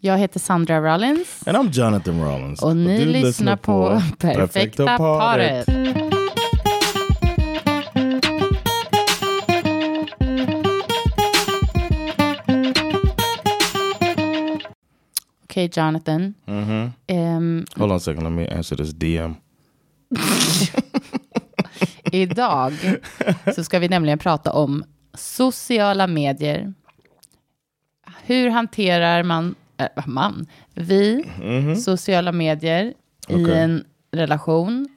Jag heter Sandra Rollins. And I'm Jonathan Rollins. Och ni Du lyssnar på Perfekta paret. Okej, Jonathan. Ehm, Hold on a second, let me answer this DM. idag så ska vi nämligen prata om sociala medier. Hur hanterar man, äh, man, vi, sociala medier i Okej. en relation?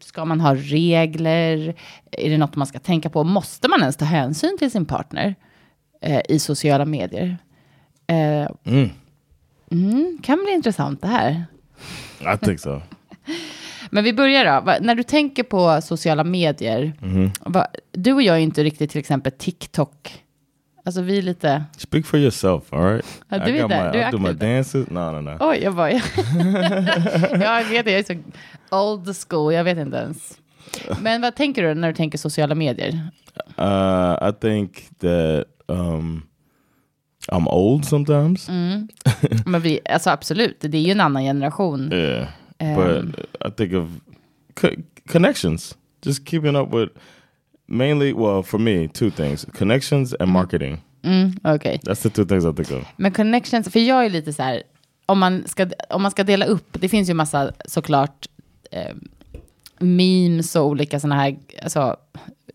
Ska man ha regler? Är det något man ska tänka på? Måste man ens ta hänsyn till sin partner eh, i sociala medier? Eh, Mm, mm, kan bli intressant det här. I think so. Men vi börjar då. När du tänker på sociala medier, va, du och jag är inte riktigt till exempel TikTok. Alltså vi är lite, Speak for yourself, all right? Ja, du är där, my, du är I do my dances. No, no, no. oj jag bara, ja, jag vet jag är så old school, jag vet inte ens. Men vad tänker du när du tänker sociala medier? Uh, I think that um, I'm old sometimes. Mm. Men vi, alltså absolut, det är ju en annan generation. Yeah, Um, but I think of co- connections. Just keeping up with mainly, well, for me, two things: connections and marketing. Mm, Okej. That's the two things I think of. Men connections, för jag är lite så här, om man ska, om man ska dela upp, det finns ju massa såklart eh, memes och olika sådana här, alltså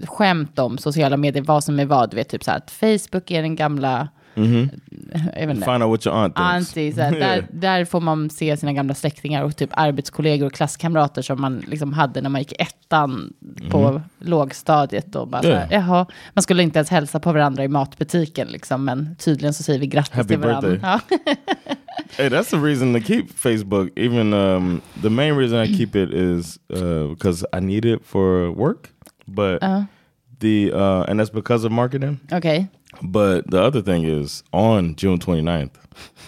skämt om sociala medier, vad som är vad, du vet typ så här att Facebook är den gamla, vet inte, Find out what your aunt thinks. Auntie, så här, där, där får man se sina gamla släktingar och typ arbetskollegor och klasskamrater som man liksom hade när man gick i ettan på lågstadiet. Och bara så här, Ja. jaha, man skulle inte ens hälsa på varandra i matbutiken, liksom, men tydligen så säger vi grattis Happy till varandra. birthday. Ja. Hey, that's the reason to keep Facebook. Even um, the main reason I keep it is uh, because I need it for work. But the uh, and that's because of marketing. Okej, But the other thing is on June 29th.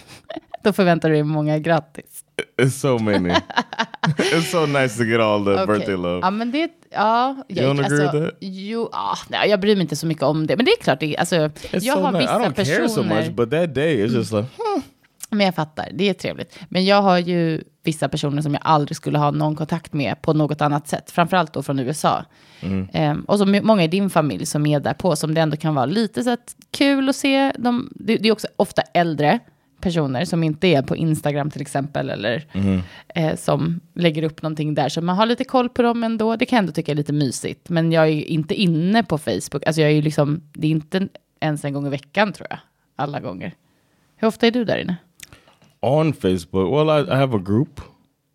då förväntar du dig många grattis. It's so many. it's so nice to get all the Okej. birthday love. Ja, men det, ja, jag, don't agree with that? Jo, ja, nej, jag bryr mig inte så mycket om det. Men det är klart, det, alltså, It's jag so har nice. I vissa don't care so personer. much, but that day it's just like, hmm. Men jag fattar, det är trevligt. Men jag har ju vissa personer som jag aldrig skulle ha någon kontakt med på något annat sätt. Framförallt då från USA. Ehm, och så många i din familj som är där på, som det ändå kan vara lite så att kul att se. De, det, det är också ofta äldre personer som inte är på Instagram till exempel. Eller eh, som lägger upp någonting där. Så man har lite koll på dem ändå. Det kan jag ändå tycka är lite mysigt. Men jag är ju inte inne på Facebook. Alltså jag är ju liksom, det är inte ens en gång i veckan tror jag. Alla gånger. Hur ofta är du där inne? On Facebook. Well, I, I have a group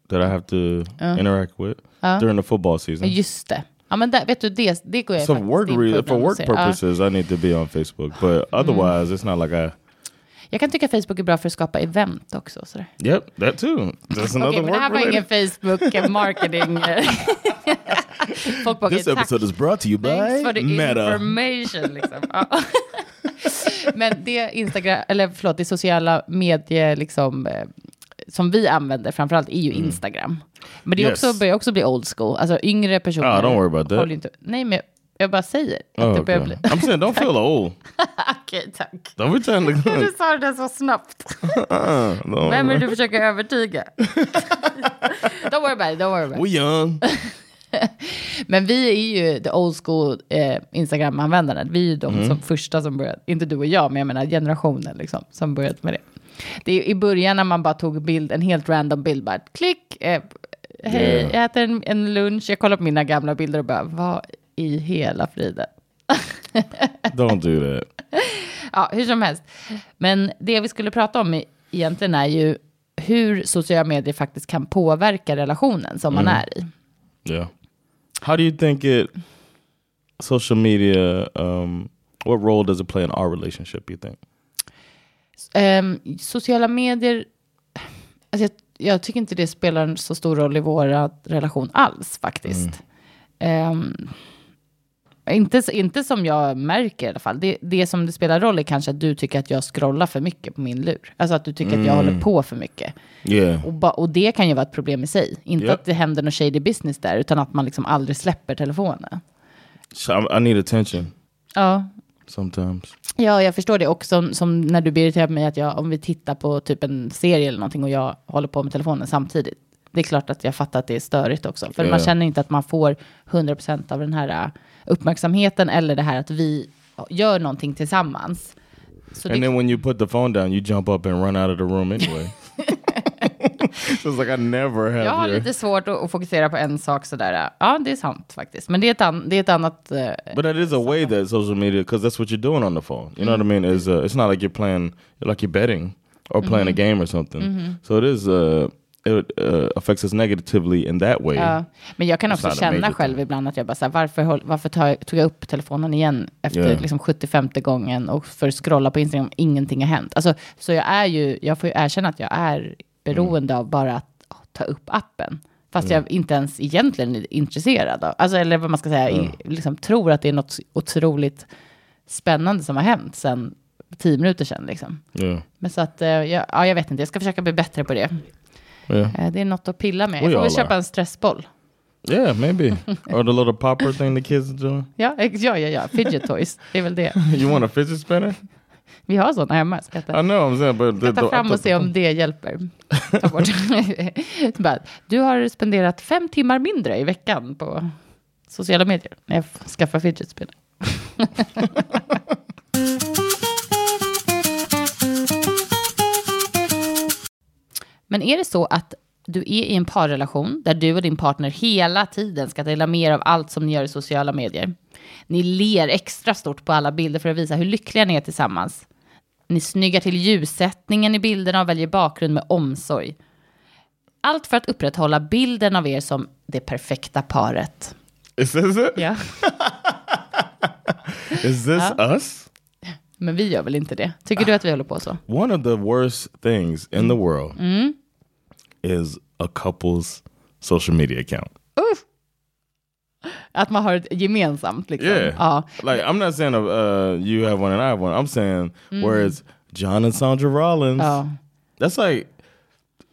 that I have to interact with during the football season. Ja, Just det. Ja, men där, vet du, det, det går jag So faktiskt work in på re- ibland for och work ser. Ja. purposes, I need to be on Facebook. But otherwise, it's not like I. Jag kan tycka Facebook är bra för att skapa event också. Sådär. Yep, that too. That's another Okej, men det här var ingen related. Facebook marketing. eh. Folk bara, This "Okej, tack. episode is brought to you Thanks by for the Meta. information. Liksom. Men det Instagram, eller förlåt, det sociala medie liksom, eh, som vi använder framförallt är ju Instagram. Men det är Mm. Yes. också, börjar också bli old school. Alltså yngre personer. Ah, don't worry about that. Inte, nej, men jag bara säger att Oh, det börjar okay. bli... I'm saying, don't feel old. Okej, tack. Don't be trying to. Du sa det så snabbt. Uh, Vem är du försöker övertyga? don't worry about it, don't worry about We it. young. Men vi är ju the old school eh, Instagram-användarna. Vi är ju Mm. de som första som började, inte du och jag, men jag menar generationen liksom, som började med det. Det är i början när man bara tog bild, en helt random bild, bara klick, eh, hej, Yeah. jag äter en, en lunch, jag kollar på mina gamla bilder och bara, vad i hela friden? Don't do that. Ja, hur som helst. Men det vi skulle prata om egentligen är ju hur sociala medier faktiskt kan påverka relationen som Mm. man är i. Yeah. How do you think it? Social media. Um, what role does it play in our relationship? You think? Ehm, sociala medier, alltså jag, jag tycker inte det spelar en så stor roll i vår relation alls faktiskt. Ehm, inte, inte som jag märker i alla fall. Det, det som det spelar roll är kanske att du tycker att jag scrollar för mycket på min lur. Alltså att du tycker att jag håller på för mycket. Yeah. Och, ba, och det kan ju vara ett problem i sig. Inte Yep. att det händer någon shady business där, utan att man liksom aldrig släpper telefonen. I, need attention Ja, sometimes. Ja, jag förstår det. Och som, som när du ber irriterad på mig att jag, om vi tittar på typ en serie eller någonting och jag håller på med telefonen samtidigt. Det är klart att jag fattar att det är störigt också. För Ja. man känner inte att man får 100% av den här äh, uppmärksamheten eller det här att vi gör någonting tillsammans. Så And det, then when you put the phone down, you jump up and run out of the room anyway. so it's like I never have jag har your... lite svårt att, att fokusera på en sak sådär. Ja, det är sant faktiskt. Men det är ett, an, det är ett annat... eh, But that is a way that social media, because that's what you're doing on the phone. You know what I mean? Is uh, it's not like you're playing, like you're betting or playing a game or something. So it is. Uh, it uh, affects us negatively in that way. Ja, men jag kan också känna själv ibland att jag bara så här, varför, varför tog jag upp telefonen igen efter Yeah. liksom 75 gången och för att scrolla på Instagram, ingenting har hänt. Alltså, så jag är ju, jag får ju erkänna att jag är beroende av bara att ta upp appen. Fast jag inte ens egentligen är intresserad av, alltså, eller vad man ska säga, i, liksom tror att det är något otroligt spännande som har hänt sen tio minuter sedan. Liksom. Yeah. Men så att, eh, jag, ja, jag vet inte, jag ska försöka bli bättre på det. Yeah. Det är något att pilla med. Jag får väl köpa en stressboll. Yeah, maybe. or the little popper thing the kids are doing. Ja, ja, ja, ja. Fidget toys. Det är väl det. You want a fidget spinner? Vi har sådana hemma. Ska jag I ta, know I'm saying, but ska ta fram och se om det hjälper. Ta bort. Du har spenderat fem timmar mindre i veckan på sociala medier. När jag skaffar fidget spinner. Men är det så att du är i en parrelation där du och din partner hela tiden ska dela mer av allt som ni gör i sociala medier. Ni ler extra stort på alla bilder för att visa hur lyckliga ni är tillsammans. Ni snyggar till ljussättningen i bilderna och väljer bakgrund med omsorg. Allt för att upprätthålla bilden av er som det perfekta paret. Is this it? Ja. Is this us? Men vi gör väl inte det? Tycker du att vi håller på så? One of the worst things in the world Mm. Is a couple's social media account. Att man har ett gemensamt liksom? Yeah. Ja. Like I'm not saying uh, uh, you have one and I have one. I'm saying mm. where it's John and Sandra Rollins. Ja. That's like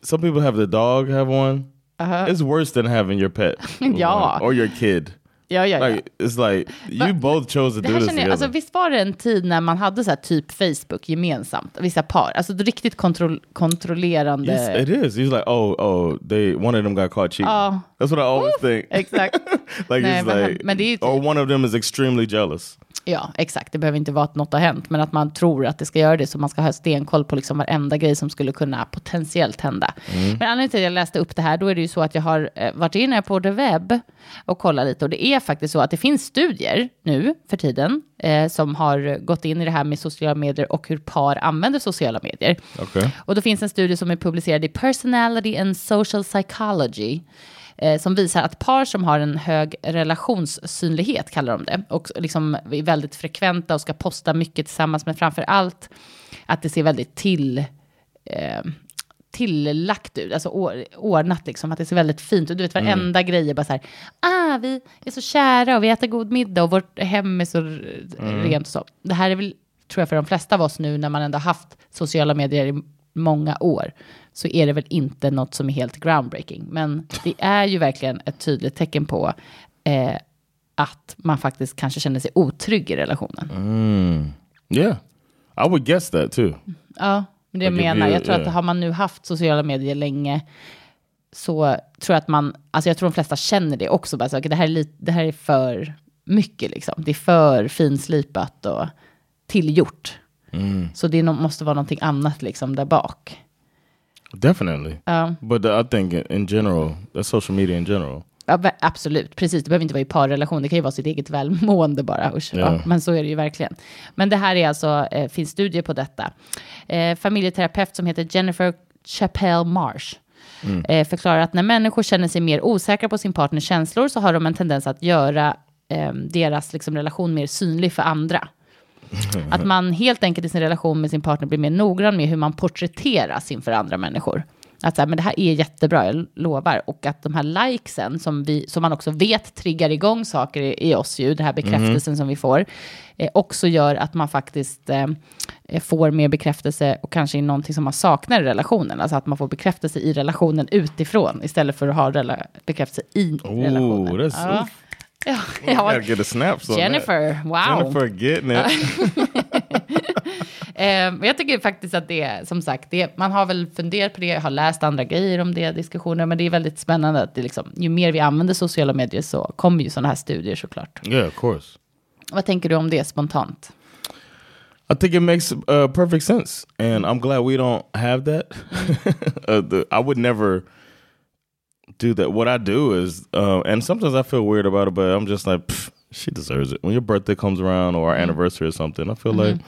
some people have the dog have one. Uh-huh. It's worse than having your pet Ja. one, or your kid. Ja, ja, ja. Like it's like you both chose to do this together. alltså, visst var det en tid när man hade så här typ Facebook gemensamt, vissa par, alltså riktigt kontroll, kontrollerande. yes, it is. He's like, oh, oh, they one of them got caught cheating. Ja. That's what I always think. Exakt. like Nej, men- like, men det är ju or typ- one of them is extremely jealous. Ja, exakt. Det behöver inte vara att något har hänt, men att man tror att det ska göra det, så man ska ha stenkoll på liksom varenda grej som skulle kunna potentiellt hända. Men anledningen till att jag läste upp det här, då är det ju så att jag har eh, varit inne på the webb och kollat lite, och det är faktiskt så att det finns studier nu för tiden eh, som har gått in i det här med sociala medier och hur par använder sociala medier. Okay. Och då finns en studie som är publicerad i Personality and Social Psychology eh, som visar att par som har en hög relationssynlighet, kallar de det, och liksom är väldigt frekventa och ska posta mycket tillsammans, men framför allt att det ser väldigt till, eh, tillagt ut, alltså or- ordnat liksom, att det ser väldigt fint ut. Du vet, varenda grej är bara så här, ah, vi är så kära och vi äter god middag och vårt hem är så r- rent och så. Det här är väl, tror jag, för de flesta av oss nu när man ändå haft sociala medier i många år, så är det väl inte något som är helt groundbreaking. Men det är ju verkligen ett tydligt tecken på eh, att man faktiskt kanske känner sig otrygg i relationen. Yeah, I would guess that too. Ja, men det jag menar. Jag tror att har man nu haft sociala medier länge så tror jag att man, alltså jag tror de flesta känner det också. Bara så, okej, det, här är lite, det här är för mycket liksom. Det är för finslipat och tillgjort. Mm. Så det no- måste vara någonting annat liksom där bak. Definitely. Ja. But uh, I think in- general, that's social media in general. Ja, absolut, precis. Det behöver inte vara i parrelation. Det kan ju vara sitt eget välmående bara. Usch, Ja. ja, men så är det ju verkligen. Men det här är alltså, eh, finns studier på detta. Eh, familjeterapeut som heter Jennifer Chappelle Marsh eh, förklarar att när människor känner sig mer osäkra på sin partners känslor så har de en tendens att göra eh, deras liksom, relation mer synlig för andra. Att man helt enkelt i sin relation med sin partner blir mer noggrann med hur man porträtteras inför andra människor. Att så här, men det här är jättebra, jag lovar. Och att de här likesen som, vi, som man också vet triggar igång saker i, i oss ju, den här bekräftelsen som vi får, eh, också gör att man faktiskt eh, får mer bekräftelse och kanske i någonting som man saknar i relationen. Alltså att man får bekräftelse i relationen utifrån istället för att ha rela- bekräftelse i relationen. Ooh, that's ja. Ja, I ja. gotta get a snaps on Jennifer, wow. Jennifer getting it. Eh, jag tycker faktiskt att det är, som sagt, det, man har väl funderat på det, har läst andra grejer om det, diskussioner, men det är väldigt spännande att det liksom, ju mer vi använder sociala medier så kommer ju sådana här studier såklart. yeah, of course. Vad tänker du om det spontant? I think it makes uh, perfect sense, and I'm glad we don't have that. uh, the, I would never do that. What I do is, uh, and sometimes I feel weird about it, but I'm just like, she deserves it. When your birthday comes around or our anniversary or something, I feel like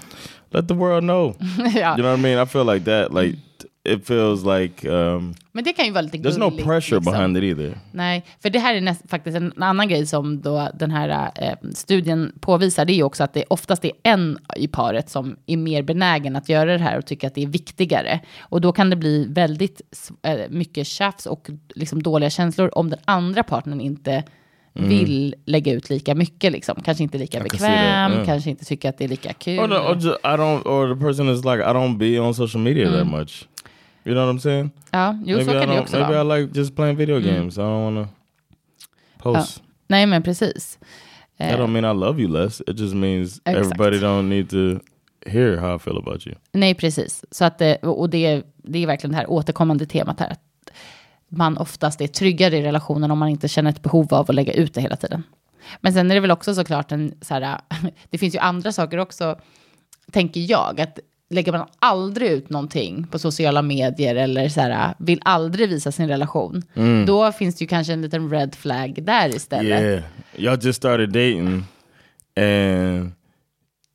let the world know. ja. You know what I mean? I feel like that. Like it feels like um, Men det kan ju vara lite there's no gulligt, pressure liksom. behind it either. Nej, för det här är näst, faktiskt en annan grej som då den här eh, studien påvisar. Det är ju också att det oftast är en i paret som är mer benägen att göra det här och tycker att det är viktigare. Och då kan det bli väldigt eh, mycket tjafs och liksom dåliga känslor om den andra partnern inte vill lägga ut lika mycket. Liksom. Kanske inte lika Mm. Bekväm, yeah. kanske inte tycker att det är lika kul. Or, the, or just, I don't, or the person is like, I don't be on social media that much. You know what I'm saying? ja, jo, så maybe I kan det don't, också maybe vara. I like just playing video games. I don't want to post. Nej, men precis. That don't mean I love you less. It just means Exakt. everybody don't need to hear how I feel about you. Nej, precis. Så att, det- och det, det är verkligen det här återkommande temat här. Att man oftast är tryggare i relationen om man inte känner ett behov av att lägga ut det hela tiden. Men sen är det väl också såklart en så här, det finns ju andra saker också, tänker jag, att lägger man aldrig ut någonting på sociala medier eller så här, vill aldrig visa sin relation, då finns det ju kanske en liten red flag där istället. Yeah, y'all just started dating, and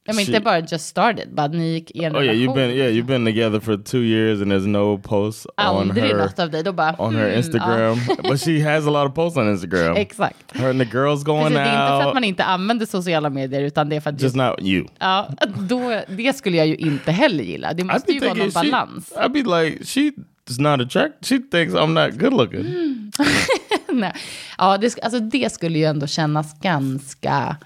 Men inte Shit. bara just started, bara ni gick i en oh yeah, you've been yeah you've been together for two years, and there's no posts on her något av dig, då bara... on her hmm, ja. Instagram, but she has a lot of posts on Instagram. Exakt. Her and the girls going Precis, det är inte för att out, man inte använder sociala medier, utan det är för att just not you. ja, då, det skulle jag ju inte heller gilla. Det I måste ju vara någon she, balans. I'd be like, she's not attractive. She thinks I'm not good looking. Nej. Ja, det, alltså, det skulle ju ändå kännas ganska...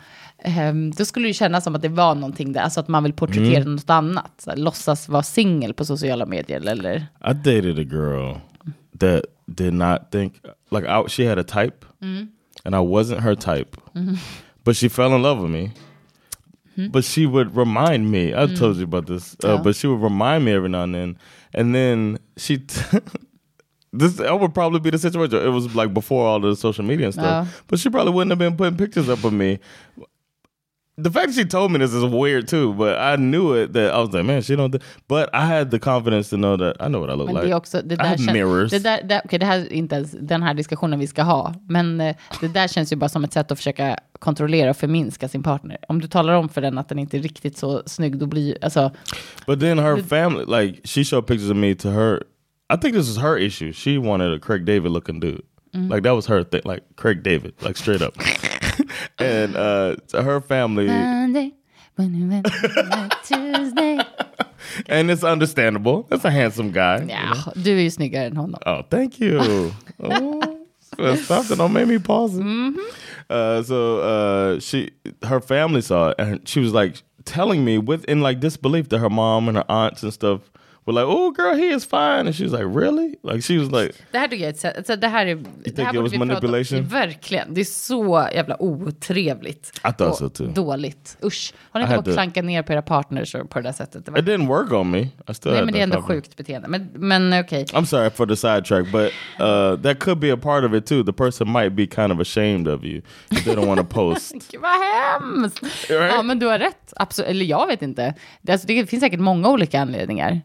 Um, då skulle det ju kännas som att det var någonting där, alltså att man vill porträttera Mm. något annat. Så här, låtsas vara singel på sociala medier eller... I dated a girl that did not think like I, she had a type, and I wasn't her type, but she fell in love with me. But she would remind me. I told you about this, uh, Oh. but she would remind me every now and then, and then she. This that would probably be the situation. It was like before all the social media and stuff, Oh. but she probably wouldn't have been putting pictures up of me. The fact she told me this is weird too, but I knew it that I was like, man, she don't. do-" But I had the confidence to know that I know what I look Men like. det är också, det I have kän- mirrors. Det, där, det, okej, det här är inte ens den här diskussionen vi ska ha, men eh, det där känns ju bara som ett sätt att försöka kontrollera och förminska sin partner. Om du talar om för den att den inte är riktigt så snygg, då blir alltså, But then her family, like, she showed pictures of me to her. I think this was her issue. She wanted a Craig David looking dude. Like that was her thing, like Craig David, like straight up. and uh, to her family, Monday, you Tuesday. and it's understandable. That's a handsome guy. Ja, du är ju snyggare än honom. Oh, thank you. oh, that! Don't make me pause. it. Uh, so uh, she, her family saw it, and she was like telling me within like disbelief that her mom and her aunts and stuff were like, "Oh, girl, he is fine," and she was like, "Really?" Like she was like, Det här tycker jag är ett sätt, alltså det här är... det här borde vi prata om. manipulation? Verkligen, det är så jävla otrevligt. I thought och so too. Dåligt. Usch. Har ni inte fått klanka ner på era partners på det där sättet? Det var- It didn't work on me. I still Nej, men det är ändå problem. sjukt beteende. Men, men okej. I'm sorry for the sidetrack, but uh, that could be a part of it too. The person might be kind of ashamed of you if they don't want to post. Gud, vad hemskt! Right? Ja, men du har rätt. Absolut. Eller jag vet inte. Det, alltså, det finns säkert många olika anledningar.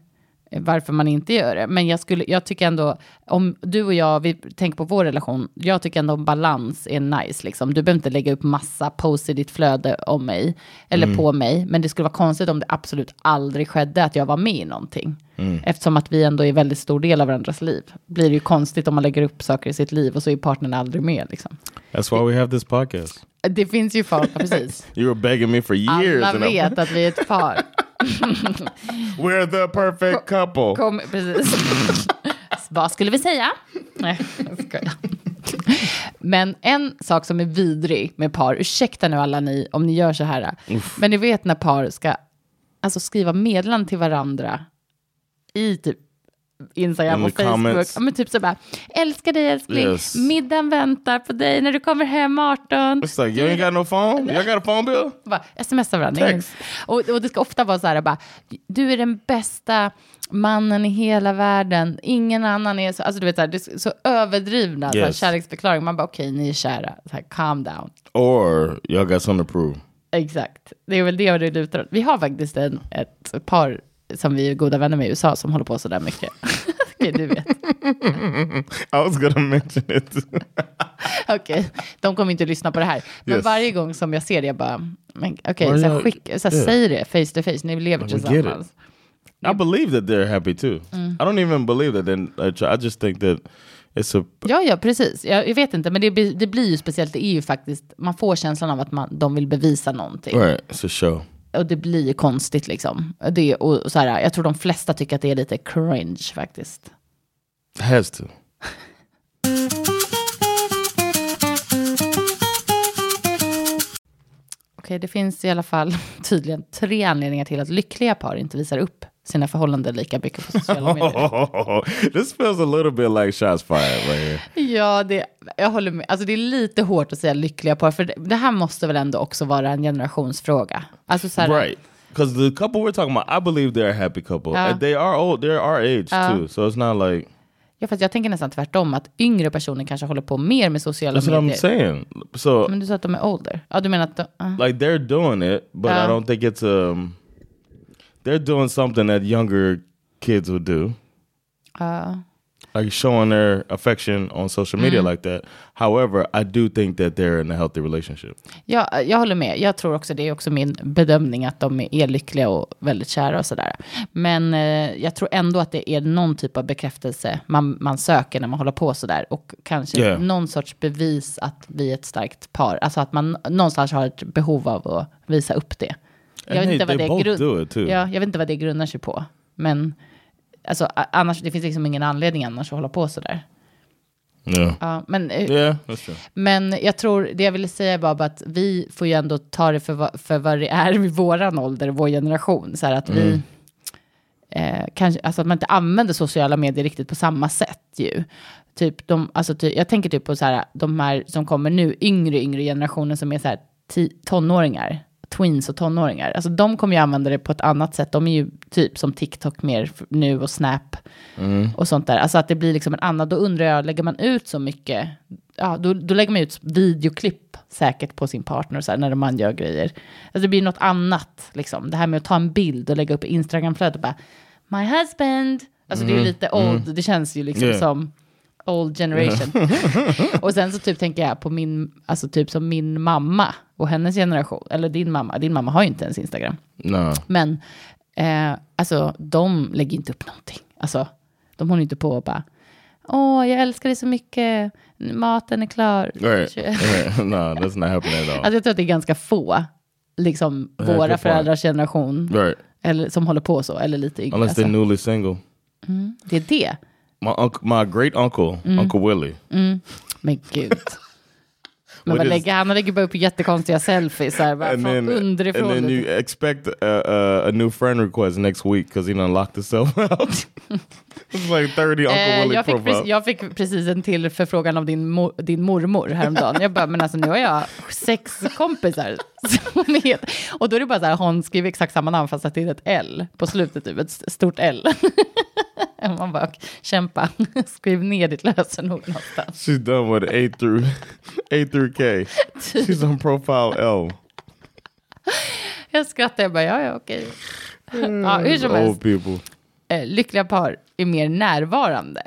Varför man inte gör det. Men jag, skulle, jag tycker ändå, om du och jag, vi tänker på vår relation, jag tycker ändå balans är nice. Liksom. Du behöver inte lägga upp massa post i ditt flöde om mig, eller på mig. Men det skulle vara konstigt om det absolut aldrig skedde att jag var med i någonting. Eftersom att vi ändå är väldigt stor del av varandras liv. Blir det ju konstigt om man lägger upp saker i sitt liv och så är partnern aldrig med. Liksom. That's why we have this podcast. Det finns ju folk, precis. You were begging me for years. Alla vet att vi är ett par. We're the perfect couple. Kom, precis. Vad skulle vi säga? Nej, jag. Men en sak som är vidrig med par, ursäkta nu alla ni om ni gör så här, men ni vet när par ska alltså, skriva meddelanden till varandra i typ Instagram In och Facebook. Ja, men typ så bara, älskar dig älskling, Yes. middagen väntar på dig när du kommer hem 18. It's like you ain't got no phone. You got a phone bill. Bara smsa varandra. Och, och det ska ofta vara så här, bara, du är den bästa mannen i hela världen. Ingen annan är så, alltså du vet, så, här, det är så överdrivna så här, Yes. kärleksförklaring. Man bara, okej, ni är kära. Så här, calm down. Or y'all got something to prove. Exakt. Det är väl det det lutar åt. Vi har faktiskt en, ett par som vi är goda vänner med i USA som håller på så där mycket. okej, du vet. I was gonna mention it. Okej, de kommer inte att lyssna på det här. Men Yes. varje gång som jag ser det, jag bara, okej, Well, så skick, så yeah. säg det face to face, ni lever tillsammans. I believe that they're happy too. I don't even believe that. Then I just think that it's a Ja, ja, precis. Jag, jag vet inte, men det, blir- det blir ju speciellt. Det är ju faktiskt, man får känslan av att man, de vill bevisa någonting. right. It's a show. Och det blir konstigt liksom. Det, och, så här, jag tror de flesta tycker att det är lite cringe faktiskt. To. Okej, det finns i alla fall tydligen tre anledningar till att lyckliga par inte visar upp sina förhållanden lika mycket på sociala medier. this feels a little bit like shots fired right here. Ja, det, jag håller med. Alltså det är lite hårt att säga lyckliga par, för det, det här måste väl ändå också vara en generationsfråga. Alltså så här, Right. Because the couple we're talking about, I believe they're a happy couple. And they are old. They're our age too. So it's not like Ja, fast jag tänker nästan tvärtom, att yngre personer kanske håller på mer med sociala that's what I'm medier. saying. So Men du sa att de är older. Ja, du menar att... de- ah. like they're doing it, but I don't think it's um they're doing something that younger kids would do. Ja. Like showing their affection on social media like that. However, I do think that they're in a healthy relationship. Ja, jag håller med. Jag tror också, det är också min bedömning, att de är lyckliga och väldigt kära och sådär. Men eh, jag tror ändå att det är någon typ av bekräftelse man, man söker när man håller på sådär. Och kanske Yeah. någon sorts bevis att vi är ett starkt par. Alltså att man någonstans har ett behov av att visa upp det. Jag vet, inte vad det grund- too. Ja, jag vet inte vad det grundar sig på. Men alltså, annars, det finns liksom ingen anledning annars att hålla på sådär. Yeah. Ja, men, Yeah, men jag tror, det jag ville säga var bara att vi får ju ändå ta det för, vad- för vad det är vid våran ålder, vår generation. Så här att vi, eh, kanske, alltså att man inte använder sociala medier riktigt på samma sätt ju. Typ de, alltså ty, jag tänker typ på så här, de här som kommer nu, yngre, yngre generationer som är så här ti, tonåringar, tweens och tonåringar. Alltså de kommer ju använda det på ett annat sätt. De är ju typ som TikTok mer nu och Snap och sånt där. Alltså att det blir liksom en annan, då undrar jag, lägger man ut så mycket, ja då, då lägger man ut videoklipp säkert på sin partner och så här, när man gör grejer. Alltså det blir något annat, liksom. Det här med att ta en bild och lägga upp i Instagramflödet och bara, my husband. Alltså det är ju lite old, det känns ju liksom Yeah. som old generation. och sen så typ tänker jag på min, alltså typ som min mamma och hennes generation, eller din mamma, din mamma har ju inte ens Instagram. No. Men eh, alltså, de lägger inte upp någonting. Alltså, de håller inte på och bara, åh, jag älskar dig så mycket, maten är klar. Right. right. no, that's not happening at all. Alltså jag tror att det är ganska få, liksom våra föräldrars generation, right. eller, som håller på så, eller lite yngre. Unless Alltså. they're newly single. Det är det. My uncle, my great uncle, Mm. Uncle Willie. Men gud. Men vad lägger, han lägger bara upp jättekonstiga selfies här, bara And från then, underifrån. and then you expect a, a, a new friend request next week because he done locked himself out. It's like 30 Uncle Eh, Willie jag, fick precis, jag fick precis en till förfrågan av din, mo, din mormor häromdagen. Jag bara, men alltså nu har jag sex kompisar. och då är det bara så här, hon skriver exakt samma namn fast att det är ett L på slutet, typ ett stort L. Man bara, kämpa, skriv ner ditt lösenord någonstans. She's done with A through A through K. She's on profile L. Jag skrattar, jag bara, ja, ja, okej. Ja, hur som helst. Old people. eh, lyckliga par är mer närvarande.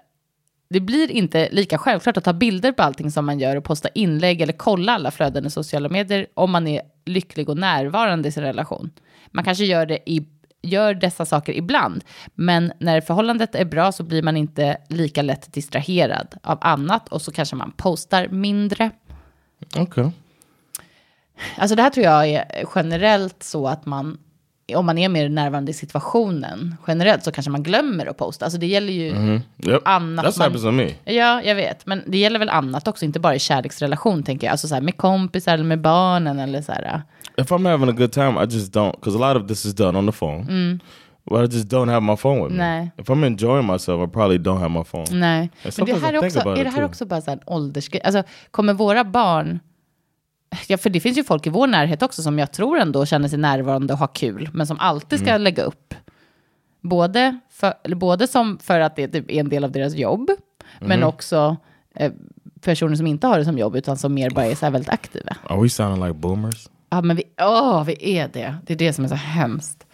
Det blir inte lika självklart att ta bilder på allting som man gör och posta inlägg eller kolla alla flöden i sociala medier om man är lycklig och närvarande i sin relation. Man kanske gör, det i, gör dessa saker ibland, men när förhållandet är bra så blir man inte lika lätt distraherad av annat och så kanske man postar mindre. Okay. Alltså det här tror jag är generellt så att man, om man är mer närvarande i situationen, generellt så kanske man glömmer att posta. Alltså det gäller ju Mm-hmm. Yep. annat. That's man- happens to me. Ja, jag vet. Men det gäller väl annat också, inte bara i kärleksrelation tänker jag. Alltså så här med kompisar eller med barnen eller så här. If I'm having a good time, I just don't because a lot of this is done on the phone. Well, I just don't have my phone with me. Nej. If I'm enjoying myself, I probably don't have my phone. Nej. Men det här är, också, är det här too. också bara en åldersgrej? Alltså, kommer våra barn... Ja, för det finns ju folk i vår närhet också som jag tror ändå känner sig närvarande och har kul, men som alltid ska Mm. lägga upp. Både, för, både som för att det är en del av deras jobb, men Mm-hmm. också eh, personer som inte har det som jobb, utan som mer bara är så här väldigt aktiva. Are we sounding like boomers? Ja, men vi, åh, vi är det. Det är det som är så hemskt.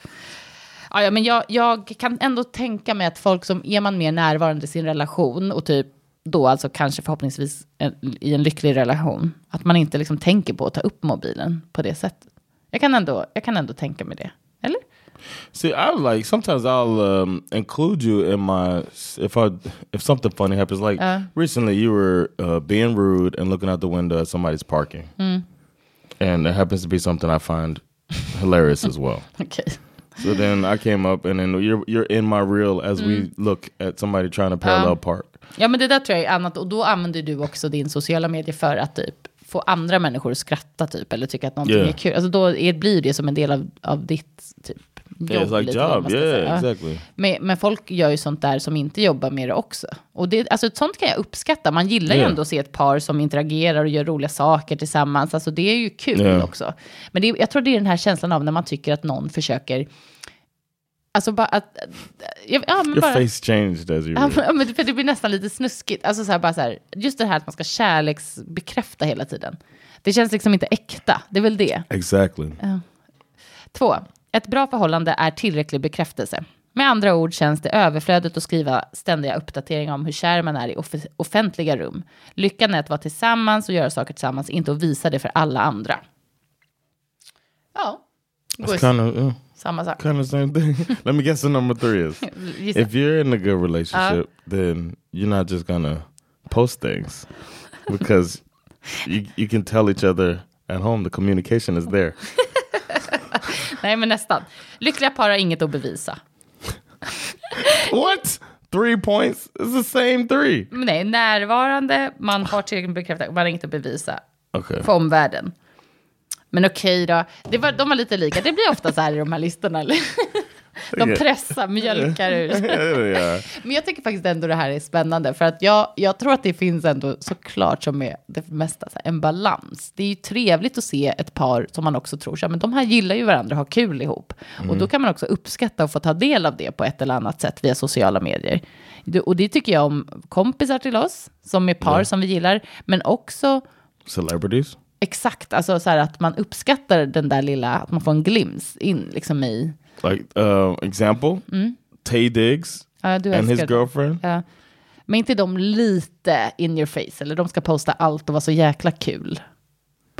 Ja, men jag, jag kan ändå tänka mig att folk som är man mer närvarande i sin relation och typ då alltså kanske förhoppningsvis en, i en lycklig relation, att man inte liksom tänker på att ta upp mobilen på det sättet. Jag kan ändå, jag kan ändå tänka mig det. Eller? See, I like sometimes I'll um, include you in my if I if something funny happens. Like Uh. recently, you were uh, being rude and looking out the window at somebody's parking, and it happens to be something I find hilarious as well. Okej. So then I came up, and then you're you're in my reel as we look at somebody trying to parallel park. Ja, men det där tror jag är annat. Och då använder du också din sociala medier för att typ få andra människor att skratta typ, eller tycka att någonting Yeah. är kul. Alltså då är, blir det som en del av, av ditt typ jobb. Yeah, like job. Yeah, exactly. Men, men folk gör ju sånt där som inte jobbar med det också. Och det, alltså, sånt kan jag uppskatta. Man gillar ju Yeah. ändå att se ett par som interagerar och gör roliga saker tillsammans. Alltså, det är ju kul också. Men det, jag tror det är den här känslan av när man tycker att någon försöker... Alltså bara att... Ja, ja, men Your bara, face changed as you. Ja, men- ja, för det blir nästan lite snuskigt. Alltså så här, bara så här, just det här att man ska kärleksbekräfta hela tiden. Det känns liksom inte äkta. Det är väl det. Exactly. Två. Ett bra förhållande är tillräcklig bekräftelse. Med andra ord känns det överflödigt att skriva ständiga uppdateringar om hur kär man är i off- offentliga rum. Lyckan är att vara tillsammans och göra saker tillsammans, inte att visa det för alla andra. Ja, kind of yeah, samma sak. kind of same thing. Let me guess. The number three is if you're in a good relationship, then you're not just gonna post things because you you can tell each other at home. The communication is there. Nej, men nästan. Lyckliga par har inget att bevisa. what? Three points? It's the same three. Nej, närvarande, man har tillräckligt bekräftat, man har inget att bevisa Okay. för omvärlden. Men okej då, det var, de var lite lika. Det blir ofta så här i de här listorna. De pressar, mjölkar ur. yeah. Men jag tycker faktiskt ändå det här är spännande. För att jag, jag tror att det finns ändå såklart som är det mesta här, en balans. Det är ju trevligt att se ett par som man också tror, så här, men de här gillar ju varandra och har kul ihop. Och då kan man också uppskatta och få ta del av det på ett eller annat sätt via sociala medier. Och det tycker jag om kompisar till oss, som är par som vi gillar, men också Celebrities. Exakt, alltså så här att man uppskattar den där lilla, att man får en glimt in liksom i, Like uh, example, Tay Diggs ja, and his girlfriend. Ja. Men inte de lite in your face, eller de ska posta allt och vara så jäkla kul.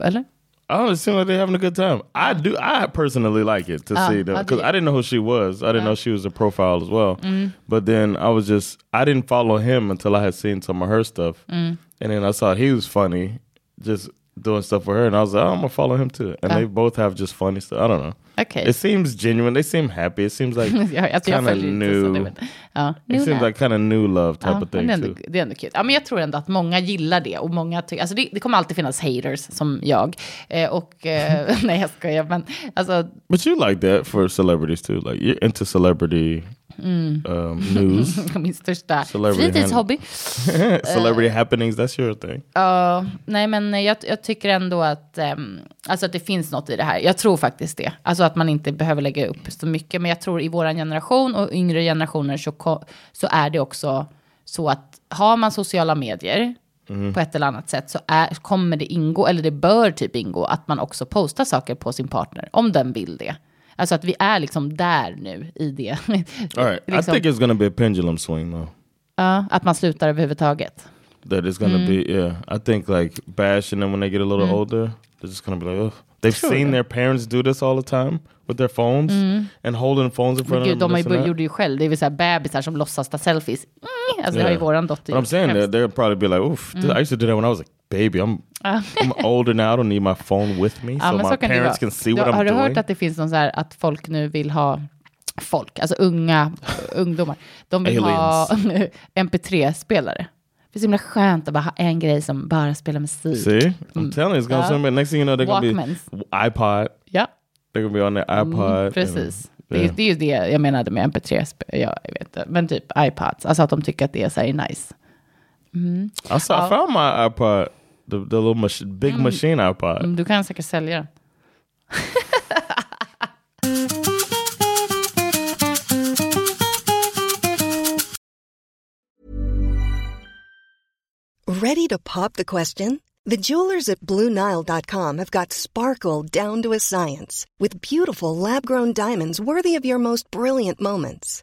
Eller? Know, it seems like they're having a good time. I do. I personally like it to Ah, see them because do. I didn't know who she was. I didn't know she was a profile as well. But then I was just I didn't follow him until I had seen some of her stuff, and then I saw he was funny, just doing stuff with her, and I was like, oh, I'm gonna follow him too. And they both have just funny stuff. I don't know. Okej. It seems genuine. They seem happy. It seems like kind of new. ja, It seems like kind of new love type Ja, of thing det, är ändå, too. det är ändå kul. Ja, men jag tror ändå att många gillar det. Och många alltså det, det kommer alltid finnas haters som jag. Eh, och, eh, nej, jag skojar. Men alltså, But you like that for celebrities too. Like you're into celebrity Mm. um, news. min största Celebrity fritidshobby. celebrity happenings that's your thing Ja, nej men jag, jag tycker ändå att, ehm, alltså att det finns något i det här. Jag tror faktiskt det. Alltså att man inte behöver lägga upp så mycket. Men jag tror i vår generation och yngre generationer så, så är det också så att har man sociala medier på ett eller annat sätt så är, kommer det ingå, eller det bör typ ingå, att man också postar saker på sin partner om den vill det. Alltså att vi är liksom där nu i det. All right. I liksom, think it's going to be a pendulum swing though. ja, att man slutar överhuvudtaget. That it's to Mm. be, yeah. I think like bashing them when they get a little older, they're just to be like, Ugh. They've Tror seen their parents do this all the time with their phones and holding phones in Mm. Front gud, of them. de har and gjorde ju själv, det är väl så här bebisar som låtsas ta selfies. Mm, alltså det har ju Yeah. våran dotter But I'm saying that they'll probably be like, oof, th- I used to do that when I was a baby. I'm I'm older now. I don't need my phone with me, Ja, so my det parents can see what Har I'm du hört doing. att det finns någon så här att folk nu vill ha, folk, alltså unga ungdomar, de vill ha mp3-spelare. Det är så himla skönt att bara ha en grej som bara spelar musik. See, I'm telling you, it's gonna. Yeah. something. Next thing you know, they're gonna Walkmans. be iPod. Ja, They're gonna be on their iPod. mm, and- precis. Det, yeah. är, det är ju det jag menade med mp3, sp- ja, jag vet inte, men typ iPads, alltså att de tycker att det är så här nice. I, saw, I found my iPod, the, the little mach- big machine iPod. Mm, Du kan säkert sälja den. Ready to pop the question? The jewelers at BlueNile.com have got sparkle down to a science with beautiful lab grown diamonds worthy of your most brilliant moments.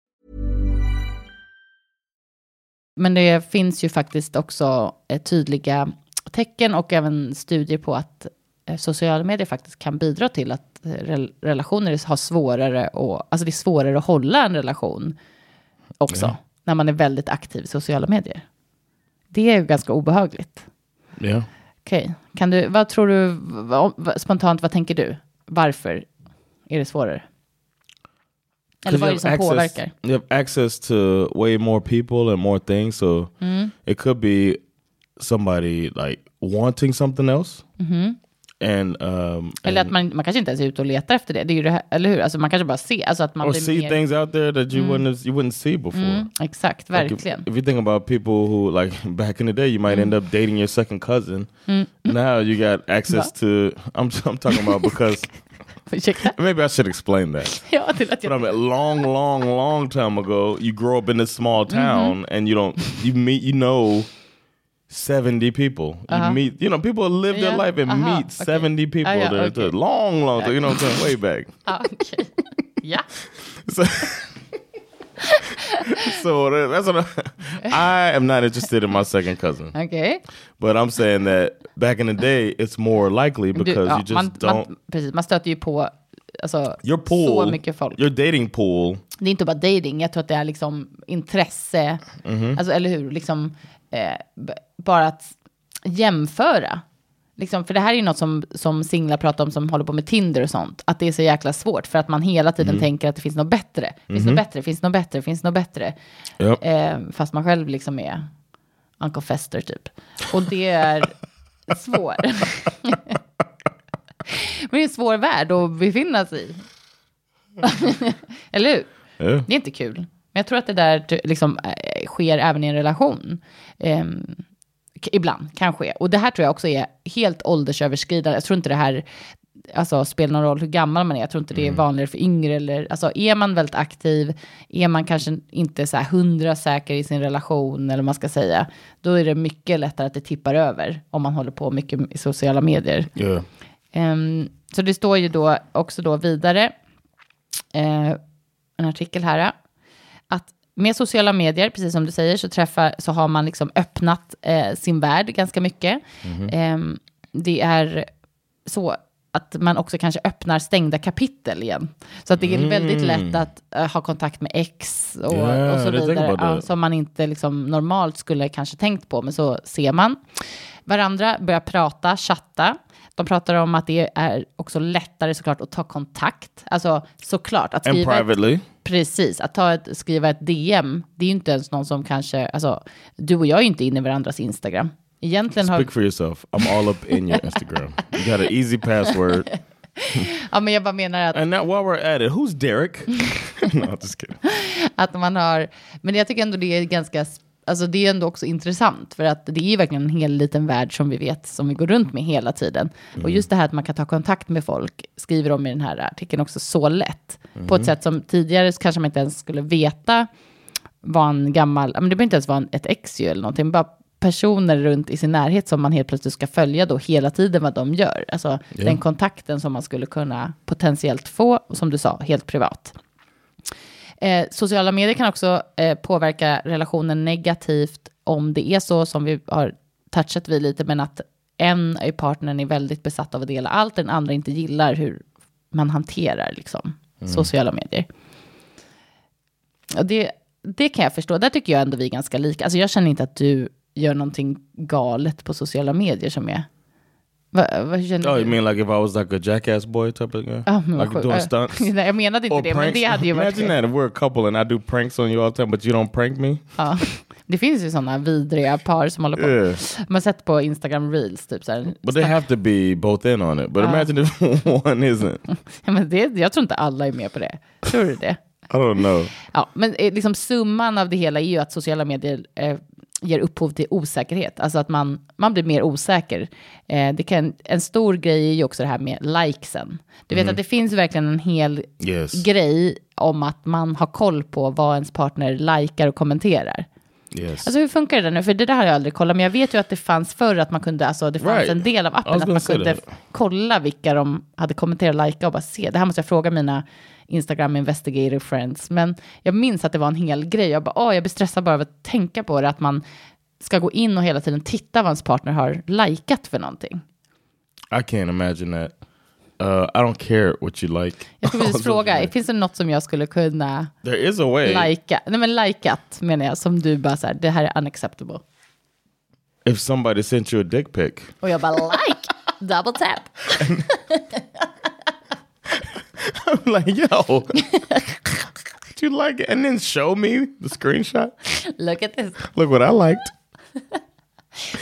Men det finns ju faktiskt också eh, tydliga tecken och även studier på att eh, sociala medier faktiskt kan bidra till att eh, rel- relationer har svårare och alltså det är svårare att hålla en relation också när man är väldigt aktiv i sociala medier. Det är ju ganska obehagligt. Yeah. Okej, kan du, vad tror du, spontant, vad tänker du? Varför är det svårare? Eller vad är det som access, påverkar? You have access to way more people and more things, so Mm. it could be somebody like wanting something else, and um, Eller and- att man, man kanske inte ens är ute och letar efter det. Det är ju det här, eller hur? Alltså man kanske bara ser, alltså att man or see mer... things out there that you wouldn't have- you wouldn't see before. Mm, exakt, Like if, verkligen. if you think about people who like back in the day, you might Mm. end up dating your second cousin. Now you got access to. I'm I'm talking about because Ursäkta? maybe I should explain that. Ja, till att But. I mean, long, long, long time ago, you grow up in this small Mm-hmm. town and you don't you meet you know. 70 people. You Uh-huh. meet, you know, people live Yeah, their life and uh-huh, meet okay. 70 people. Ah, yeah, They're- okay. long, long, you know what I'm saying, way back. Ja, okej. Ja. So, so that's what I, I am not interested in my second cousin. Okej. But I'm saying that back in the day, it's more likely Du, because ja, you just man, don't. man, precis, man stöter ju på alltså, your pool, så mycket folk. your dating pool. Det är inte bara dating, jag tror att det är liksom intresse, Mm-hmm. alltså, eller hur? Liksom, eh, bara att jämföra. Liksom, för det här är ju något som, som singlar pratar om som håller på med Tinder och sånt. Att det är så jäkla svårt för att man hela tiden tänker att det finns något bättre. Finns något bättre, finns något bättre, finns något bättre. Yep. Eh, fast man själv liksom är Uncle Fester typ. Och det är svår. Men det är en svår värld att befinna sig i. Eller hur? Yeah. Det är inte kul. Men jag tror att det där liksom, eh, sker även i en relation. K- ibland kan ske. Och det här tror jag också är helt åldersöverskridande. Jag tror inte det här alltså, spelar någon roll hur gammal man är. Jag tror inte det är vanligare för yngre. Eller, alltså, är man väldigt aktiv, är man kanske inte så här hundra säker i sin relation, eller vad man ska säga, då är det mycket lättare att det tippar över om man håller på mycket i sociala medier. Yeah. Ehm, så det står ju då också då vidare, eh, en artikel här, att med sociala medier, precis som du säger, så, träffar, så har man liksom öppnat eh, sin värld ganska mycket. Ehm, det är så att man också kanske öppnar stängda kapitel igen. Så att det är väldigt lätt att eh, ha kontakt med ex och, Yeah, och så vidare. Ja, som man inte liksom normalt skulle kanske tänkt på, men så ser man. varandra, börjar prata, chatta. De pratar om att det är också lättare såklart att ta kontakt. Alltså såklart att And skriva... ett- privately. Precis, att ta ett, skriva ett DM, det är ju inte ens någon som kanske, alltså du och jag är ju inte inne i varandras Instagram. Egentligen har, Speak for yourself. I'm all up in your Instagram. You got an easy password. ja men jag bara menar att, And now while we're at it, who's Derek? no, just kidding. att man har, men jag tycker ändå det är ganska, alltså det är ändå också intressant, för att det är verkligen en hel liten värld som vi vet, som vi går runt med hela tiden. Och just det här att man kan ta kontakt med folk, skriver de i den här artikeln också så lätt. På ett sätt som tidigare kanske man inte ens skulle veta var en gammal, men det behöver inte ens vara ett ex ju eller någonting, bara personer runt i sin närhet som man helt plötsligt ska följa då hela tiden vad de gör. Alltså den kontakten som man skulle kunna potentiellt få, som du sa, helt privat. Eh, sociala medier kan också eh, påverka relationen negativt om det är så som vi har touchat vid lite, men att en i partnern är väldigt besatt av att dela allt, den andra inte gillar hur man hanterar liksom, sociala medier. Och det, det kan jag förstå. Där tycker jag ändå vi är ganska lika. Alltså jag känner inte att du gör någonting galet på sociala medier som är... Va, vad känner Oh, du? you mean like if I was like a jackass boy type of guy? Men vad like sjukt. doing stunts? Nej, jag menade inte Or det, men pranks? det hade ju varit... Imagine that if we're a couple and I do pranks on you all the time, but you don't prank me. Ja. Det finns ju sådana vidriga par som håller på. Yeah. Man sett på Instagram reels, typ så här. But they have to be both in on it. But imagine if one isn't. Ja, men det, jag tror inte alla är med på det. Tror du det? I don't know. Ja, men eh, liksom summan av det hela är ju att sociala medier eh, ger upphov till osäkerhet. Alltså att man, man blir mer osäker. Eh, det kan, en stor grej är ju också det här med likesen. Du vet att det finns verkligen en hel Yes. grej om att man har koll på vad ens partner likar och kommenterar. Yes. Alltså hur funkar det där nu? För det där har jag aldrig kollat, men jag vet ju att det fanns förr att man kunde, alltså det fanns Right. en del av appen att man kunde that. kolla vilka de hade kommenterat och likat och bara se. Det här måste jag fråga mina Instagram investigative friends. Men jag minns att det var en hel grej. Jag bara, åh, jag blir stressad bara av att tänka på det, att man ska gå in och hela tiden titta vad ens partner har likat för någonting. I can't imagine that. Uh, I don't care what you like. Jag skulle social fråga, finns det något som jag skulle kunna There is a way. lika? Nej men likat menar jag, som du bara så här, det här är unacceptable. if somebody sent you a dick pic. Och jag bara like, double tap. I'm like, yo, did you like it? And then show me the screenshot. Look at this. Look what I liked.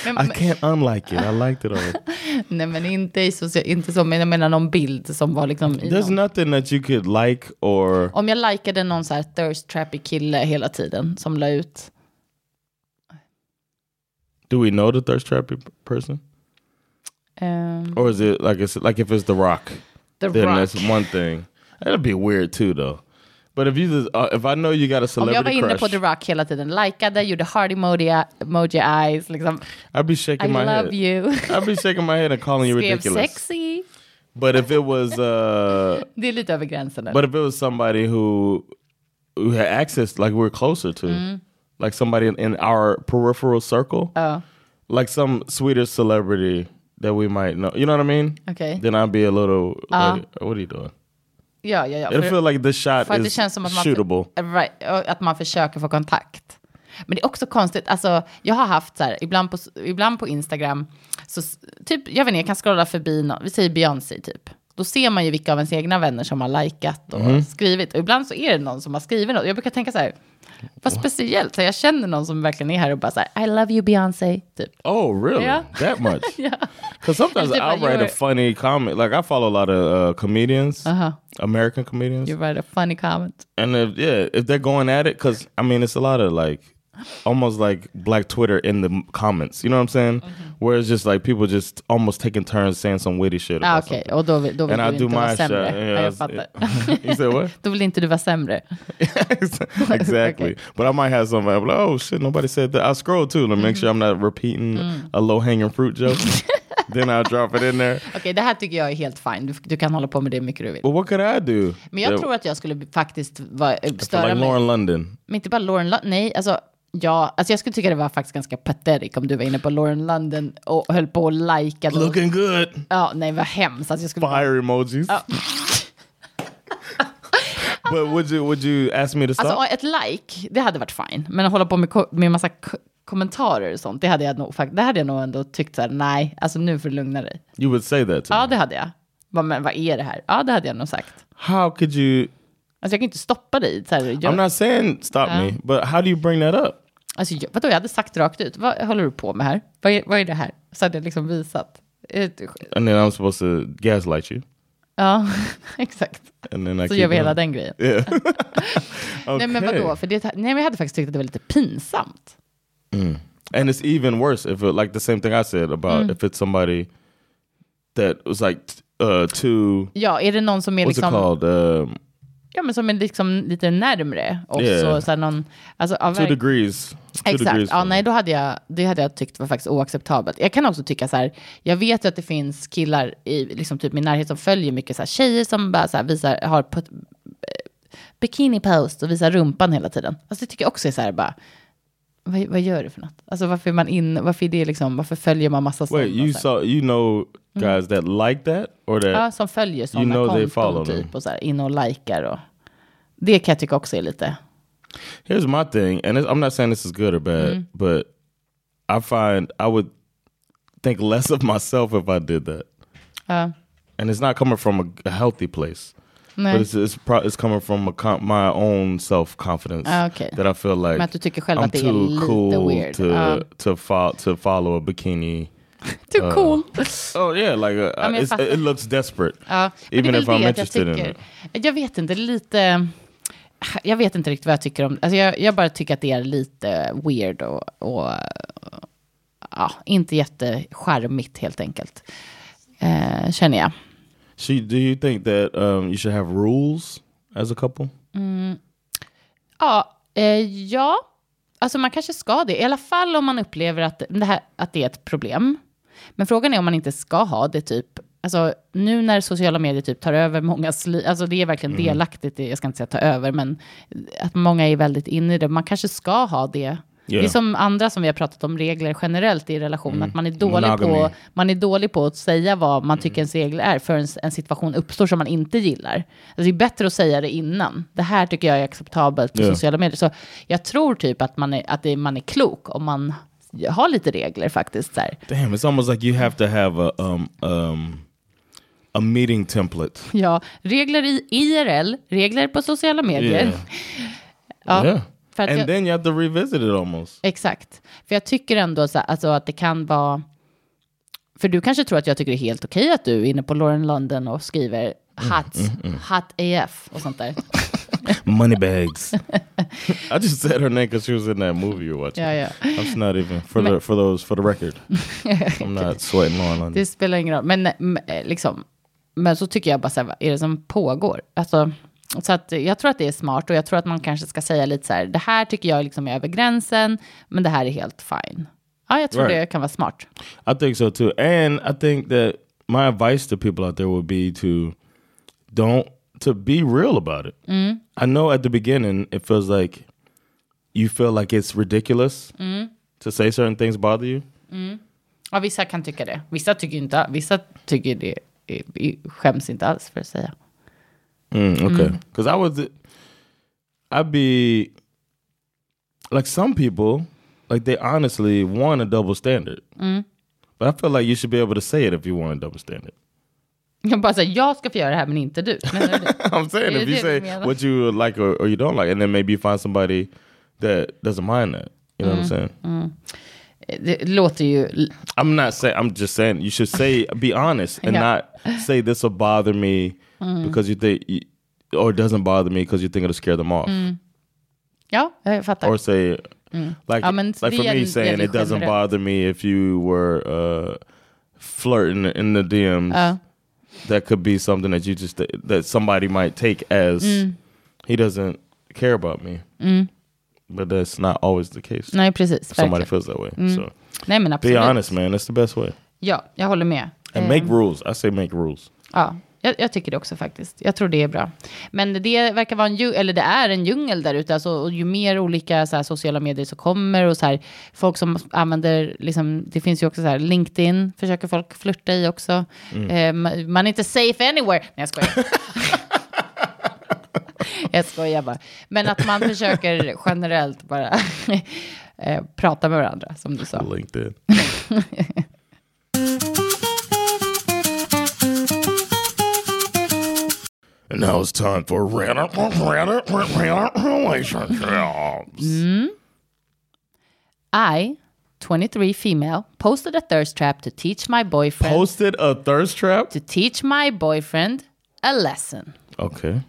Men, I can't unlike it. I liked it all. nej men inte, i social, inte så, men jag menar någon bild som var liksom... There's någon, nothing that you could like or om jag likade någon så här thirst trappy kille hela tiden som la ut. do we know the thirst trap pe- person? ehm, Or is it like it's like if it's The Rock? The then Rock. that's one thing. That'd be weird too, though. But if you just, uh, if I know you got a Om jag celebrity var inne crush, på The Rock hela tiden, likade, gjorde heart emoji, emoji eyes, liksom, I'd be I shaking my love head. you. I'd be shaking my head and calling you Skrev ridiculous. sexy. But if it was, uh, Det är lite över gränsen. eller? but if it was somebody who who had access, like we're closer to, Mm. like somebody in, in our peripheral circle, Ja, like some Swedish celebrity that we might know. You know what I mean? okej. Then I'd be a little. Uh. like, what are you doing? Ja, ja, ja. För- feel like the shot För att det is känns som att man, shootable. right, att man försöker få kontakt. Men det är också konstigt, alltså jag har haft så här, ibland på, ibland på Instagram, så typ, jag vet inte, jag kan scrolla förbi, nå- vi säger Beyoncé typ. Då ser man ju vilka av ens egna vänner som har likat och Mhm. skrivit. Och ibland så är det någon som har skrivit något. Jag brukar tänka så här, vad speciellt. Så jag känner någon som verkligen är här och bara så här, I love you Beyoncé, typ. Oh, really? Yeah. That much? Ja. Because sometimes It's I'll like write a funny comment. Like I follow a lot of uh, comedians, Uh-huh. American comedians, You write a funny comment. and if yeah, if they're going at it, because I mean, it's a lot of like almost like Black Twitter in the comments. You know what I'm saying? Mm-hmm. Where it's just like people just almost taking turns saying some witty shit. Ah, Okej, something. och då vill, då vill And I du do inte vara sämre. Yeah, jag I- fattar. you said what? då vill inte du vara sämre. exactly. Okay. But I might have something I'm like, oh shit, nobody said that. I scroll too to make sure I'm not repeating Mm. a low hanging fruit joke. then I'll drop it in there. Okej, det här tycker jag är helt fine. Du, du kan hålla på med det hur mycket du vill. But what could I do? Men jag that- tror att jag skulle faktiskt vara, eh, störa like mig. Lauren London. Men inte bara Lauren London. Nej, alltså, ja, alltså jag skulle tycka det var faktiskt ganska pathetic om du var inne på Lauren London och höll på och likade. och- Looking good. Ja, nej vad hemskt. Alltså jag skulle Fire emojis. but would you would you ask me to stop? Alltså ett like, det hade varit fine. Men att hålla på med, med massa kommentarer och sånt, det hade jag nog, det hade jag nog ändå tyckt så här, nej, alltså nu får du lugna dig. You would say that to Ja, me. det hade jag. Vad, men vad är det här? Ja, det hade jag nog sagt. How could you? Alltså jag kan inte stoppa dig. Så här, jag, I'm not saying stop me, but how do you bring that up? Alltså, jag, vadå, jag hade sagt rakt ut, vad håller du på med här? Vad är, vad är det här? Så hade jag liksom visat. And then I'm supposed to gaslight you, Ja, exakt. Så gör vi hela den grejen. Yeah. Nej men Okay. vadå, för det, nej, men jag hade faktiskt tyckt att det var lite pinsamt. And it's even worse if it like the same thing I said about Mm. if it's somebody that was like uh too Ja, är det någon som är what's it liksom, called? Um, ja, men som är liksom lite närmre oss Yeah. och så någon, alltså, ja, two degrees. Two Exakt, degrees ja, nej, då hade jag, det hade jag tyckt var faktiskt oacceptabelt. Jag kan också tycka så här, jag vet ju att det finns killar i liksom typ min närhet som följer mycket så här, tjejer som bara så här, visar, har put, bikini post och visar rumpan hela tiden. Alltså det tycker jag också är så här bara, vad, vad gör du för något? Alltså varför är man in, varför är det liksom, varför följer man massa? Wait, you saw you know guys that like that or that Ja, som följer sådana know they follow konton typ och så här, in och likar och det kan jag tycka också är lite, Here's my thing, and I'm not saying this is good or bad, Mm. but I find I would think less of myself if I did that, ja, and it's not coming from a, a healthy place, nej. but it's it's, it's coming from a my own self confidence Ah, okay. that I feel like Men att du tycker själv I'm att det är too cool weird. to Ja. to fo- to follow a bikini. Too cool. Oh yeah, like uh, jag it's, fattar. it looks desperate. Ja, Even if I'm interested jag in tycker. Jag vet inte, lite... Jag vet inte riktigt vad jag tycker om alltså jag, jag bara tycker att det är lite weird och, och ja, inte jättecharmigt helt enkelt. Eh, känner jag. She, do you think that um, you should have rules as a couple? Ja, eh, ja, alltså man kanske ska det. I alla fall om man upplever att det, här, att det är ett problem. Men frågan är om man inte ska ha det typ. Alltså nu när sociala medier typ tar över mångas liv, alltså det är verkligen delaktigt, i- jag ska inte säga ta över, men att många är väldigt inne i det. Man kanske ska ha det. Det är Yeah. som andra som vi har pratat om regler generellt i relation, att man är, dålig på, man är dålig på att säga vad man tycker ens regler är förrän en situation uppstår som man inte gillar. Alltså det är bättre att säga det innan. Det här tycker jag är acceptabelt på Ja. sociala medier. Så jag tror typ att man är, att det, man är klok om man har lite regler faktiskt. Så här. Damn, it's almost like you have to have a um um a meeting template. Ja, regler i IRL, regler på sociala medier. Yeah. Ja, yeah. för And jag- then you have to revisit it almost. Exakt. För jag tycker ändå så, alltså, att det kan vara... För du kanske tror att jag tycker det är helt okej att du är inne på Lauren London och skriver hot, hot AF och sånt där. Moneybags. I just said her name because she was in that movie you're watching. Ja, ja. That's not even for the for those for the record. I'm not sweating Lauren London. Det spelar ingen roll. Men, liksom, men så tycker jag bara så här, vad är det som pågår? Alltså, så att jag tror att det är smart och jag tror att man kanske ska säga lite så här, det här tycker jag liksom är över gränsen, men det här är helt fine. Ja, jag tror Right. det kan vara smart. I think so too. And I think that my advice to people out there would be to don't to be real about it. I know at the beginning it feels like you feel like it's ridiculous to say certain things bother you. Ja, vissa kan tycka det. Vissa tycker inte, vissa tycker det, skäms inte alls för att säga. Mm, okay. Because mm. I was, I'd be like some people, like they honestly want a double standard. Mm. But I feel like you should be able to say it if you want a double standard. Jag bara säger, jag ska få göra det här men inte du. Menar du? I'm saying if you say what you like or, or you don't like, and then maybe you find somebody that doesn't mind that. You know what I'm mm. saying? Det låter ju... I'm not saying. I'm just saying you should say, be honest, and Yeah. not say this will bother me because you think, you, or it doesn't bother me because you think it'll scare them off. Ja, jag fattar. or say like Ja, like for me saying it doesn't bother me if you were uh flirting in the DMs Ja. that could be something that you just that somebody might take as Mm. he doesn't care about me but that's not always the case Nej, precis. somebody feels that way so Nej, men be absolut. honest man that's the best way Ja, jag håller med. and Eh, make rules I say make rules Ja, jag, jag tycker det också faktiskt. Jag tror det är bra. Men det verkar vara en djungel, eller det är en djungel där ute. Alltså, och ju mer olika så här, sociala medier som kommer och så här, folk som använder, liksom, det finns ju också så här, LinkedIn försöker folk flirta i också. Eh, ma- man är inte safe anywhere. Nej, jag skojar. jag skojar bara. Men att man försöker generellt bara eh, prata med varandra, som du sa. LinkedIn. and now it's time for Reddit, Reddit, Reddit relationships. I, 23 female, posted a thirst trap to teach my boyfriend Posted a thirst trap. to teach my boyfriend a lesson. Okay,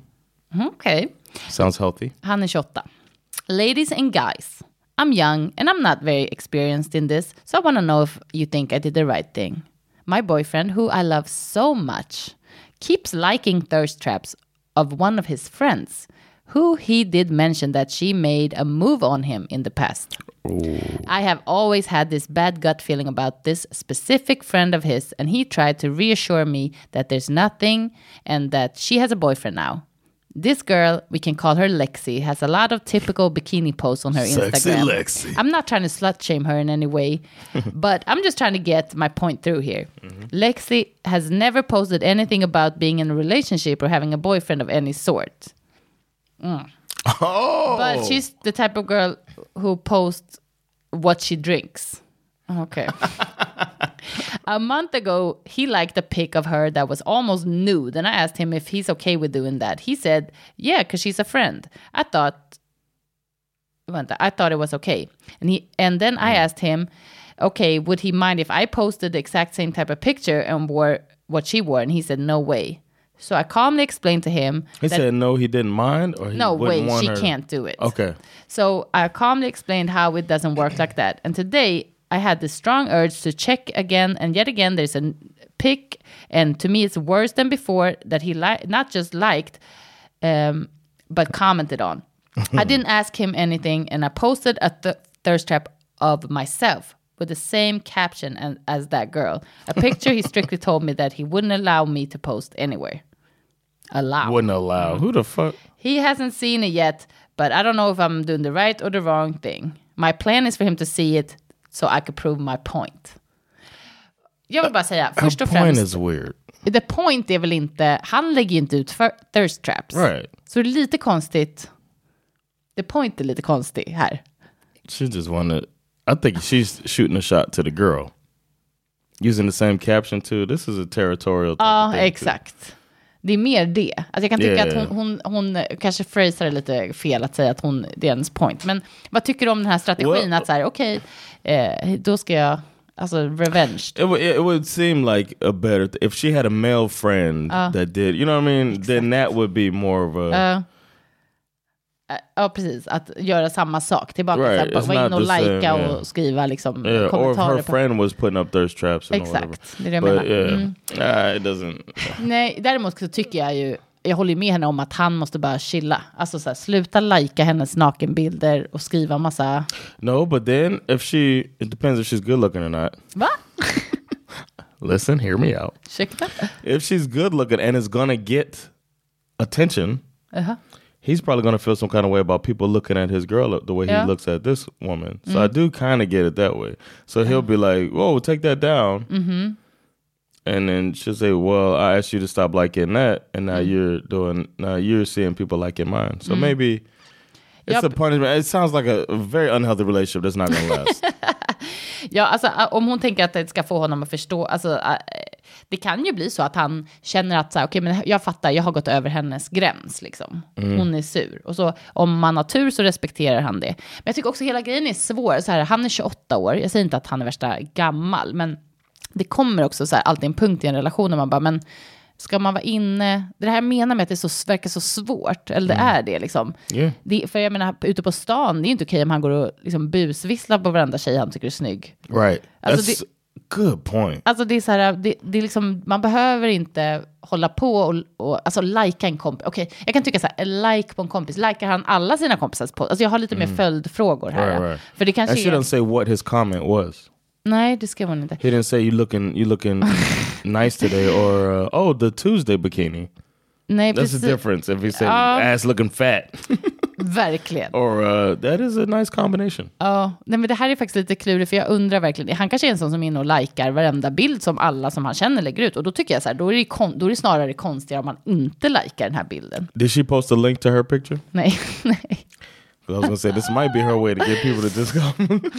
Okay. sounds healthy. Han är 28. Ladies and guys, I'm young and I'm not very experienced in this, so I want to know if you think I did the right thing. My boyfriend, who I love so much, keeps liking thirst traps of one of his friends, who he did mention that she made a move on him in the past. I have always had this bad gut feeling about this specific friend of his, and he tried to reassure me that there's nothing and that she has a boyfriend now. This girl, we can call her Lexi, has a lot of typical bikini posts on her Sexy Instagram. Lexi. I'm not trying to slut shame her in any way, but I'm just trying to get my point through here. Mm-hmm. Lexi has never posted anything about being in a relationship or having a boyfriend of any sort. Mm. Oh, But she's the type of girl who posts what she drinks. Okay. a month ago, he liked a pic of her that was almost nude, and I asked him if he's okay with doing that. He said, "Yeah, because she's a friend." I thought, I thought it was okay, and he and then I mm-hmm. asked him, "Okay, would he mind if I posted the exact same type of picture and wore what she wore?" And he said, "No way." So I calmly explained to him he said no, he didn't mind, or he no way, she her- can't do it. Okay, So I calmly explained how it doesn't work like that. And today I had the strong urge to check again, and yet again there's a pic, and to me it's worse than before that he li- not just liked, um, but commented on. I didn't ask him anything, and I posted a th- thirst trap of myself with the same caption as, as that girl. A picture he strictly told me that he wouldn't allow me to post anywhere. Allow. wouldn't allow. Who the fuck? He hasn't seen it yet, but I don't know if I'm doing the right or the wrong thing. My plan is for him to see it so I could prove my point. Jag vill bara säga, först och point främst, is weird. the point är väl inte, han lägger ju inte ut för thirst traps. Right. Så det är lite konstigt. The point är lite konstig här. She just wanted. I think she's shooting a shot to the girl, using the same caption too. This is a territorial. Ja, thing, too. exakt. Det är mer det. Alltså jag kan tycka Yeah. att hon, hon, hon kanske phrasar det lite fel att säga att hon, det är hennes point. Men vad tycker du om den här strategin? Well- att så här, okej, eh, då ska jag, alltså revenge. It, would- it would seem like a better if she had a male friend Uh. that did. You know what I mean? Then that would be more of a. Eh, Ja, precis. Att göra samma sak. Tillbaka, Right, så här, bara vara inne och likea yeah. och skriva liksom yeah, or kommentarer. her på- friend was putting up thirst traps. Exakt, det är det jag But menar. Mm. yeah, nah, it doesn't. Nej, däremot så tycker jag ju, jag håller med henne om att han måste bara chilla. Alltså så här, sluta lajka hennes nakenbilder och skriva massa... No, but then if she, it depends if she's good looking or not. Va? Listen, hear me out. Ursäkta? If she's good looking and is gonna get attention, Jaha. he's probably gonna feel some kind of way about people looking at his girl the way Yeah. he looks at this woman. So I do kind of get it that way. So he'll be like, "Whoa, take that down," mm-hmm. And then she'll say, "Well, I asked you to stop liking that, and now you're doing now you're seeing people liking mine. So maybe." It's Yep. a punishment. It sounds like a, very unhealthy relationship that's not gonna last. Ja, alltså om hon tänker att det ska få honom att förstå, alltså ä, det kan ju bli så att han känner att så här, okej, men jag fattar, jag har gått över hennes gräns liksom. Hon är sur. Och så om man har tur så respekterar han det. Men jag tycker också hela grejen är svår. Så här, han är 28 år, jag säger inte att han är värsta gammal, men det kommer också så här, alltid en punkt i en relation där man bara, men ska man vara inne, det här jag menar med att det är så, verkar så svårt, eller det är det liksom. Yeah. Det, för jag menar, ute på stan, det är inte okej om han går och liksom busvisslar på varenda tjej han tycker är snygg. right. Alltså, That's good point. Alltså det är så här, det, det är liksom, man behöver inte hålla på och, och alltså lajka en kompis. Okej, jag kan tycka så här, like på en kompis, likar han alla sina kompisars på? Alltså jag har lite mer följdfrågor här. Mm. Right, right. För det I kanske är, shouldn't say what his comment was. Nej det ska man inte. He didn't say you looking you looking nice today or uh, oh the Tuesday bikini. Nej, That's precis. the difference if he said Ja. ass looking fat Verkligen. or uh, that is a nice combination. Ja, nej, men det här är faktiskt lite klurigt för jag undrar verkligen, han kanske är en sån som är inne och likar varenda bild som alla som han känner lägger ut och då tycker jag så här, då är det, kon- då är det snarare konstigare om man inte likar den här bilden. Did she post a link to her picture? Nej, nej. I was gonna say this might be her way to get people to just come.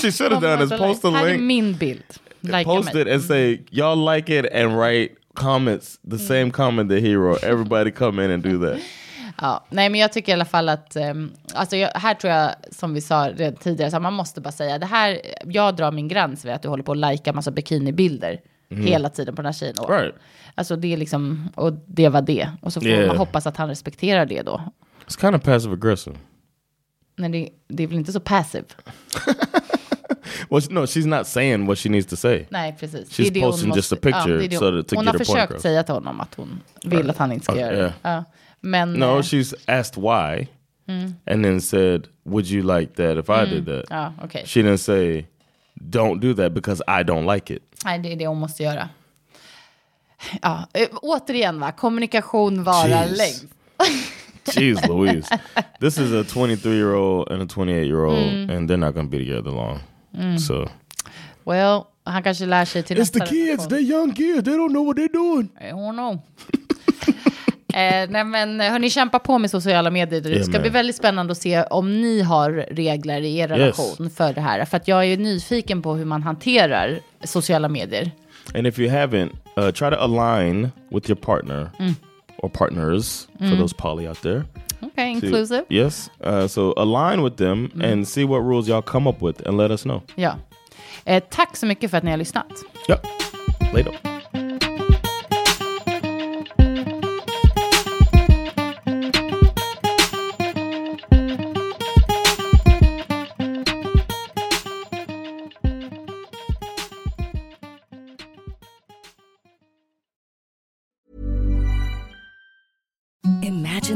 She should have done is post a Här är link, min bild. Lika post it and say y'all like it and write comments the same comment the hero. Everybody come in and do that. Ja, nej, men jag tycker i alla fall att, um, alltså jag, här tror jag, som vi sa redan tidigare, så man måste bara säga, det här, jag drar min gräns vid att du håller på att lajka massa bikinibilder hela tiden på den här tjejen. Right. Alltså det är liksom, och det var det. Och så får Yeah. man hoppas att han respekterar det då. It's kind of passive aggressive. Men det, det är väl inte så passive? Well, no, she's not saying what she needs to say. Nej, precis. She's Det det posting just a måste- picture det är det so that- to hon get har her försökt säga till honom att hon vill att han inte ska Okay, göra det. yeah. Ja. Men, No, eh, she's asked why, Mm. and then said, "Would you like that if I did that?" ja, okej. She didn't say, "Don't do that because I don't like it." Nej, det är det hon måste göra. Ja, eh, återigen va, kommunikation Jeez. längst. Jeez Louise. This is a 23 year old and a 28 year old, Mm. and they're not going to be together long. So Well, han kanske lär sig till it's the nästa kids. relation. They're young kids. They don't know what they're doing. I don't know. eh, nej men hörni, kämpa på med sociala medier. Det Yeah, ska man. bli väldigt spännande att se om ni har regler i er relation för det här. För att jag är ju nyfiken på hur man hanterar sociala medier. And if you haven't, uh, try to align with your partner Mm. Or partners for those poly out there. To- inclusive. Yes. Uh, so align with them Mm. and see what rules y'all come up with and let us know. Ja. Eh, tack så mycket för att ni har lyssnat. Yep. Later.